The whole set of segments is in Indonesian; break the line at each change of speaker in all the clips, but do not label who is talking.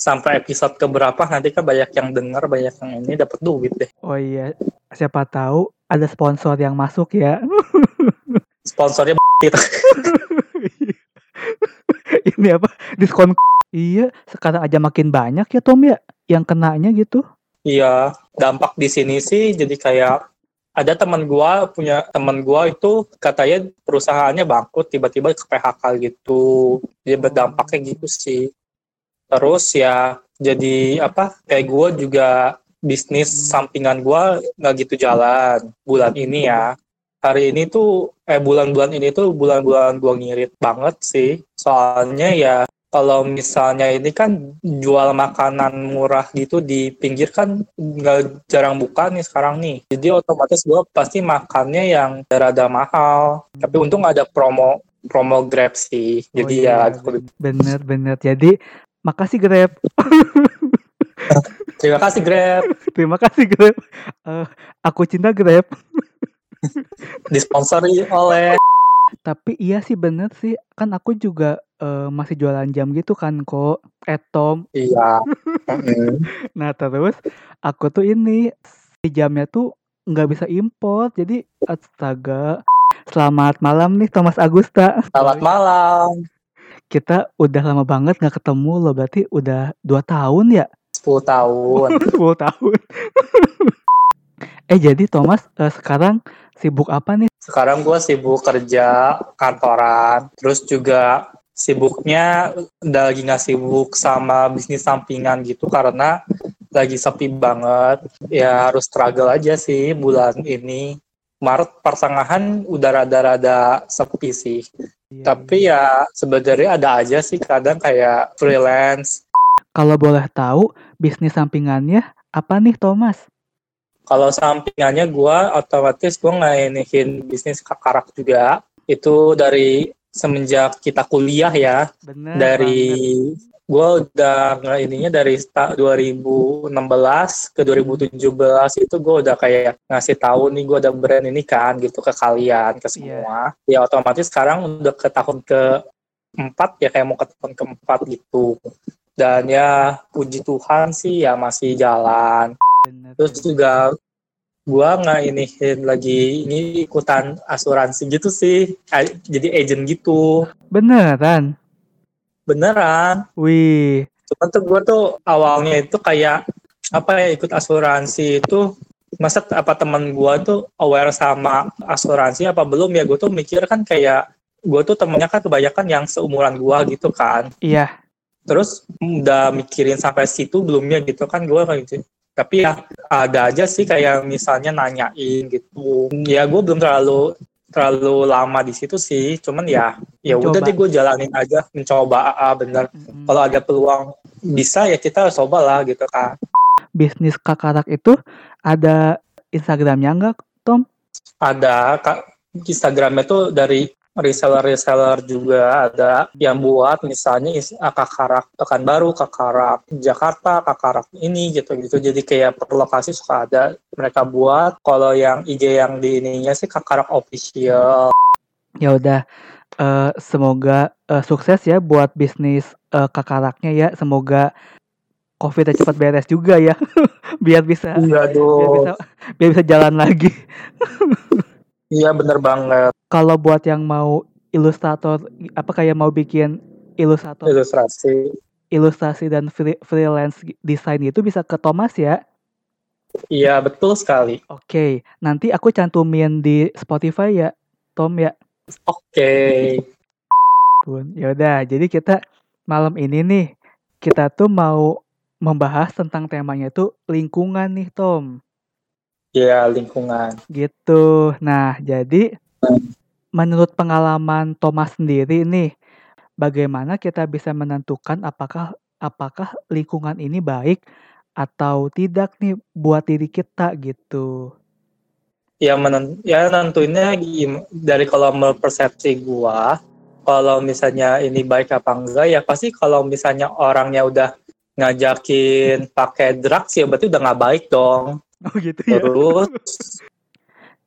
sampai episode keberapa nanti kan banyak yang denger, banyak yang ini dapat duit deh.
Oh iya, siapa tahu ada sponsor yang masuk ya.
Sponsornya.
Ini apa? Diskon Iya, sekarang aja makin banyak ya Tom ya yang kenanya gitu.
Iya, dampak di sini sih jadi kayak ada teman gua punya teman gua itu katanya perusahaannya bangkrut tiba-tiba ke PHK gitu. Dia berdampaknya gitu sih. Terus ya jadi apa? Kayak gua juga bisnis sampingan gua nggak gitu jalan bulan ini ya. Hari ini tuh eh bulan-bulan ini tuh bulan-bulan gua ngirit banget sih. Soalnya ya kalau misalnya ini kan jual makanan murah gitu di pinggir kan nggak jarang buka nih sekarang nih. Jadi otomatis gue pasti makannya yang rada mahal. Tapi untung ada promo promo Grab sih. Jadi
oh, iya,
ya
bener bener. Jadi makasih Grab.
Terima kasih Grab.
Terima kasih Grab. Uh, aku cinta Grab.
Disponsori oleh.
Tapi iya sih bener sih. Kan aku juga uh, masih jualan jam gitu kan kok, Etom.
Iya.
nah terus aku tuh ini si jamnya tuh nggak bisa import jadi astaga. Selamat malam nih Thomas Agusta.
Selamat malam.
Kita udah lama banget nggak ketemu loh berarti udah dua tahun ya?
10 tahun.
10 tahun. eh jadi Thomas uh, sekarang sibuk apa nih?
Sekarang gue sibuk kerja kantoran, terus juga sibuknya udah lagi nggak sibuk sama bisnis sampingan gitu karena lagi sepi banget ya harus struggle aja sih bulan ini Maret pertengahan udah rada-rada sepi sih iya, tapi iya. ya sebenarnya ada aja sih kadang kayak freelance.
Kalau boleh tahu bisnis sampingannya apa nih Thomas?
Kalau sampingannya gue otomatis gue ngainihin bisnis kakarak juga. Itu dari semenjak kita kuliah ya Bener, dari gue udah ininya dari 2016 ke 2017 itu gue udah kayak ngasih tahu nih gue ada brand ini kan gitu ke kalian ke iya. semua yeah. ya otomatis sekarang udah ke tahun ke empat ya kayak mau ke tahun keempat gitu dan ya puji Tuhan sih ya masih jalan Bener. terus juga gua nggak iniin lagi ini ikutan asuransi gitu sih. Jadi agent gitu.
Beneran?
Beneran.
Wih.
Cuman tuh gua tuh awalnya itu kayak apa ya ikut asuransi itu masa apa teman gua tuh aware sama asuransi apa belum ya? Gua tuh mikir kan kayak gua tuh temennya kan kebanyakan yang seumuran gua gitu kan.
Iya.
Terus udah mikirin sampai situ belumnya gitu kan gua kayak gitu tapi ya ada aja sih kayak misalnya nanyain gitu. Ya gue belum terlalu terlalu lama di situ sih. Cuman ya ya udah deh gue jalanin aja mencoba ah, bener. Hmm. kalau ada peluang bisa ya kita coba lah gitu kan
bisnis kakarak itu ada Instagramnya enggak Tom?
Ada kak. Instagramnya tuh dari reseller-reseller juga ada yang buat misalnya kakarak baru kakarak Jakarta, kakarak ini gitu-gitu. Jadi kayak per lokasi suka ada mereka buat. Kalau yang IG yang di ininya sih kakarak official.
Ya udah, uh, semoga uh, sukses ya buat bisnis uh, kakaraknya ya. Semoga COVID cepat beres juga ya, biar bisa,
iya biar
bisa, biar bisa jalan lagi.
Iya bener banget.
Kalau buat yang mau ilustrator apa kayak mau bikin ilustrator
ilustrasi
ilustrasi dan free, freelance desain itu bisa ke Thomas ya.
Iya betul sekali.
Oke, nanti aku cantumin di Spotify ya, Tom ya.
Oke.
Pun, ya udah. Jadi kita malam ini nih kita tuh mau membahas tentang temanya itu lingkungan nih, Tom.
Iya, lingkungan.
Gitu. Nah, jadi menurut pengalaman Thomas sendiri nih, bagaimana kita bisa menentukan apakah apakah lingkungan ini baik atau tidak nih buat diri kita gitu?
Ya, menen ya tentunya dari kalau persepsi gua, kalau misalnya ini baik apa enggak ya pasti kalau misalnya orangnya udah ngajakin pakai drugs ya berarti udah nggak baik dong.
Oh gitu ya. Terus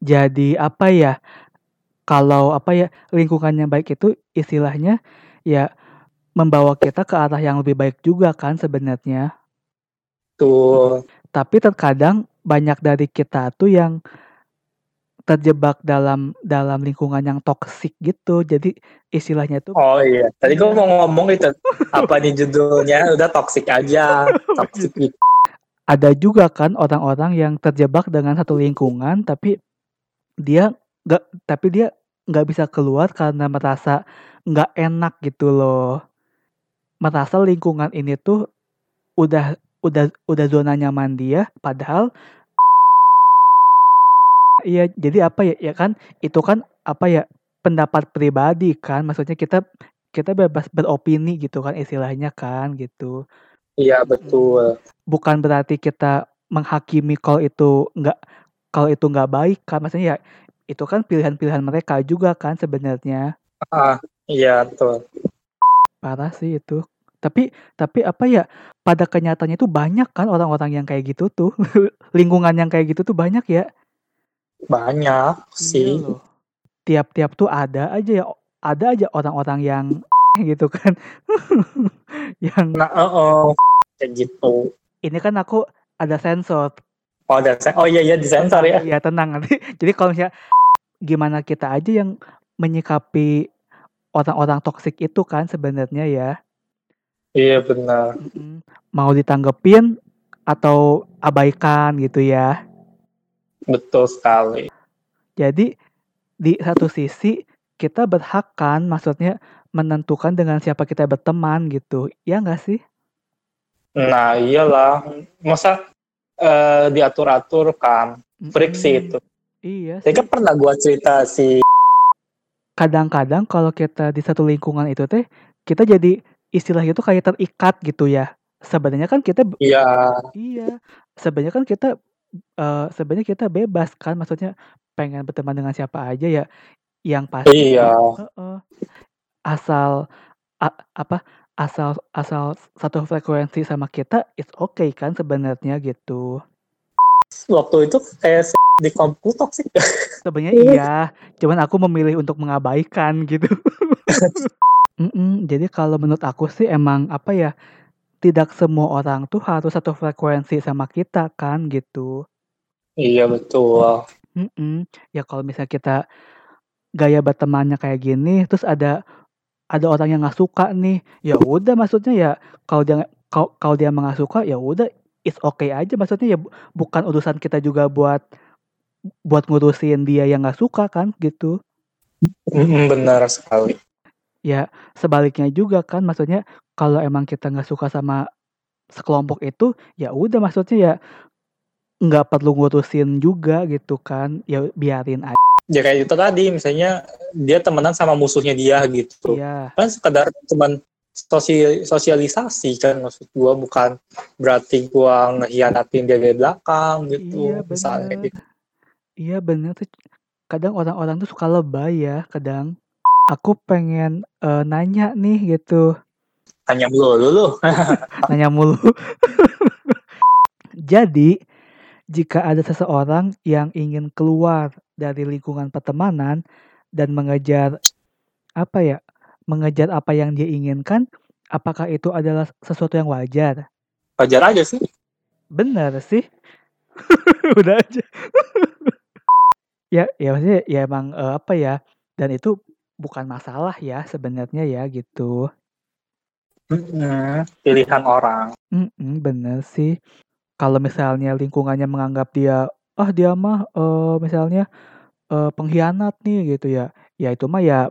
jadi apa ya? Kalau apa ya lingkungannya baik itu istilahnya ya membawa kita ke arah yang lebih baik juga kan sebenarnya.
Tuh.
Tapi terkadang banyak dari kita tuh yang terjebak dalam dalam lingkungan yang toksik gitu. Jadi istilahnya tuh
Oh iya, tadi gue mau ngomong itu apa nih judulnya udah toxic aja, toxic itu.
Ada juga kan orang-orang yang terjebak dengan satu lingkungan tapi dia nggak tapi dia nggak bisa keluar karena merasa nggak enak gitu loh. Merasa lingkungan ini tuh udah udah udah zona nyaman dia padahal iya jadi apa ya ya kan itu kan apa ya pendapat pribadi kan maksudnya kita kita bebas beropini gitu kan istilahnya kan gitu
Iya betul.
bukan berarti kita menghakimi kalau itu nggak kalau itu nggak baik kan? Maksudnya ya itu kan pilihan-pilihan mereka juga kan sebenarnya.
Ah, iya betul.
parah sih itu. Tapi tapi apa ya pada kenyataannya itu banyak kan orang-orang yang kayak gitu tuh. Lingkungan yang kayak gitu tuh banyak ya.
Banyak
Iya
sih.
tiap-tiap tuh ada aja ya ada aja orang-orang yang gitu kan yang
Nah, oh, kayak gitu.
ini kan aku ada sensor
Oh, dan saya, oh iya iya disensor ya.
Iya tenang nanti. Jadi kalau misalnya gimana kita aja yang menyikapi orang-orang toksik itu kan sebenarnya ya
Iya benar.
Mau ditanggepin atau abaikan gitu ya.
Betul sekali.
Jadi di satu sisi kita berhak kan maksudnya menentukan dengan siapa kita berteman gitu. Ya nggak sih?
Nah, iyalah. Masa eh, diatur-atur kan? Freak sih
Mm-mm.
itu.
Iya
Saya kan pernah gua cerita si
Kadang-kadang kalau kita di satu lingkungan itu teh kita jadi istilahnya itu kayak terikat gitu ya. Sebenarnya kan kita
Iya,
Iya, sebenarnya kan kita eee, sebenarnya kita bebas kan, maksudnya pengen berteman dengan siapa aja ya, yang pasti
iya.
heeh, asal a apa, asal asal satu frekuensi sama kita, it's okay kan sebenarnya gitu.
Waktu itu kayak di kampus toksik.
Sebenarnya iya, cuman aku memilih untuk mengabaikan gitu. Mhm, jadi kalau menurut aku sih emang apa ya, tidak semua orang tuh harus satu frekuensi sama kita kan gitu.
Iya betul.
Mhm, ya kalau misalnya kita gaya bertemannya kayak gini, terus ada ada orang yang nggak suka nih, ya udah maksudnya ya kalau dia kalau kalau dia nggak suka, ya udah it's okay aja maksudnya ya bu bukan urusan kita juga buat buat ngurusin dia yang nggak suka kan gitu.
Benar sekali.
Ya sebaliknya juga kan maksudnya kalau emang kita nggak suka sama sekelompok itu, ya udah maksudnya ya nggak perlu ngurusin juga gitu kan, ya biarin aja.
Ya kayak itu tadi, misalnya dia temenan sama musuhnya dia gitu.
Iya.
Kan sekedar cuman sosi sosialisasi kan maksud gua bukan berarti gua ngehianatin dia dari belakang gitu
Iya
misalnya
bener.
gitu.
Iya bener tuh, kadang orang-orang tuh suka lebay ya kadang. Aku pengen, eee, nanya nih gitu.
Tanya melulu lu.
Nanya mulu. Jadi, jika ada seseorang yang ingin keluar dari lingkungan pertemanan dan mengejar, apa ya, mengejar apa yang dia inginkan, apakah itu adalah sesuatu yang wajar?
Wajar aja sih.
Bener sih. Udah aja. Ya ya maksudnya ya emang, eee, apa ya, dan itu bukan masalah ya sebenarnya ya gitu.
Pilihan orang.
Mhm, bener sih. Kalau misalnya lingkungannya menganggap dia, "Ah dia mah, eee, misalnya, eee, pengkhianat nih," gitu ya, ya itu mah ya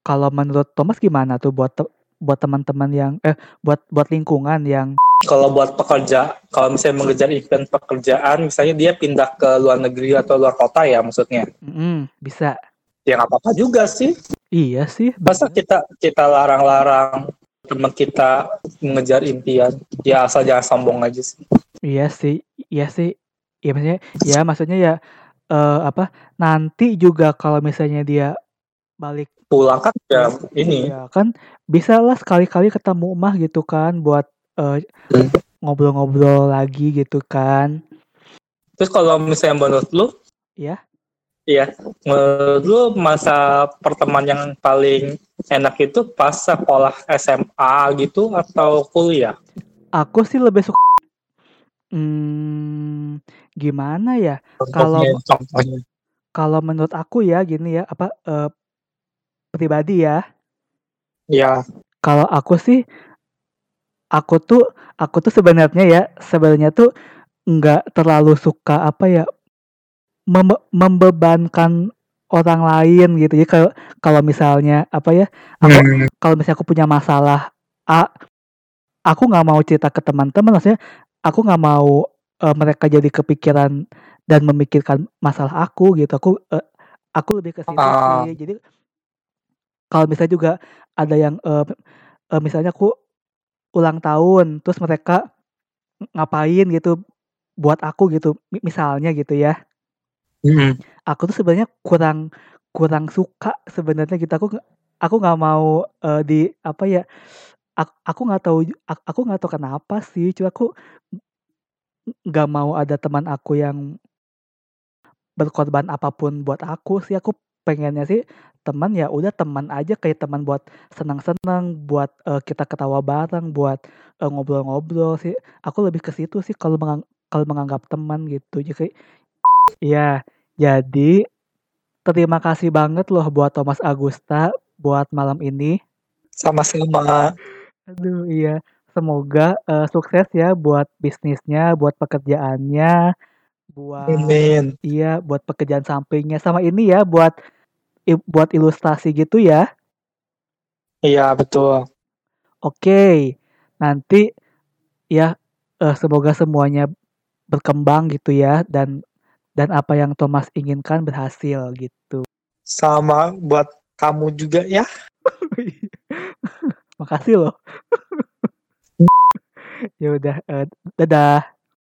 kalau menurut Thomas gimana tuh buat te buat teman-teman yang eh, buat buat lingkungan yang
Kalau buat pekerja, kalau misalnya mengejar event pekerjaan, misalnya dia pindah ke luar negeri atau luar kota ya maksudnya.
mhm, bisa.
Ya nggak apa-apa juga sih.
Iya sih,
Masa kita kita larang-larang teman kita mengejar impian? Ya asal jangan sombong aja sih.
Iya sih iya sih. Ya maksudnya ya maksudnya ya, eee, apa, nanti juga kalau misalnya dia balik
Pulang kan ya ini.
iya kan bisalah sekali-kali ketemu mah gitu kan buat, eee,
Hmm.
ngobrol-ngobrol lagi gitu kan.
Terus kalau misalnya menurut lu,
Iya?
Iya, menurut lu masa pertemanan yang paling enak itu pas sekolah SMA gitu atau kuliah?
Aku sih lebih suka hmm, gimana ya? Kalau kalau menurut aku ya gini ya, apa eh, pribadi ya.
Ya,
Kalau aku sih aku tuh aku tuh sebenarnya ya, sebenarnya tuh nggak terlalu suka apa ya mem- membebankan orang lain gitu ya kalau kalau misalnya apa ya aku
Hmm,
kalau misalnya aku punya masalah A aku nggak mau cerita ke teman-teman maksudnya aku nggak mau eh, mereka jadi kepikiran dan memikirkan masalah aku gitu. Aku eh, aku lebih ke situ
ah,
sih. Jadi kalau misalnya juga ada yang eh, eh, misalnya aku ulang tahun terus mereka ngapain gitu buat aku gitu mi- misalnya gitu ya.
Hmm,
aku tuh sebenarnya kurang kurang suka sebenarnya gitu. Aku aku nggak mau eh, di apa ya aku nggak tahu aku nggak tahu kenapa sih. Cuma aku nggak mau ada teman aku yang berkorban apa pun buat aku sih aku pengennya sih teman ya udah teman aja kayak teman buat senang-senang buat eh, kita ketawa bareng buat eh, ngobrol-ngobrol sih. Aku lebih ke situ sih kalau mengang- kalau menganggap teman gitu. Jadi ya jadi terima kasih banget loh buat Thomas Agusta buat malam ini.
Sama-sama.
aduh iya semoga eh, sukses ya buat bisnisnya buat pekerjaannya buat
Amin.
iya buat pekerjaan sampingnya sama ini ya buat i- buat ilustrasi gitu ya
Iya, betul.
oke nanti ya eh, semoga semuanya berkembang gitu ya dan dan apa yang Thomas inginkan berhasil gitu
Sama buat kamu juga ya.
makasih loh ya udah eh, dadah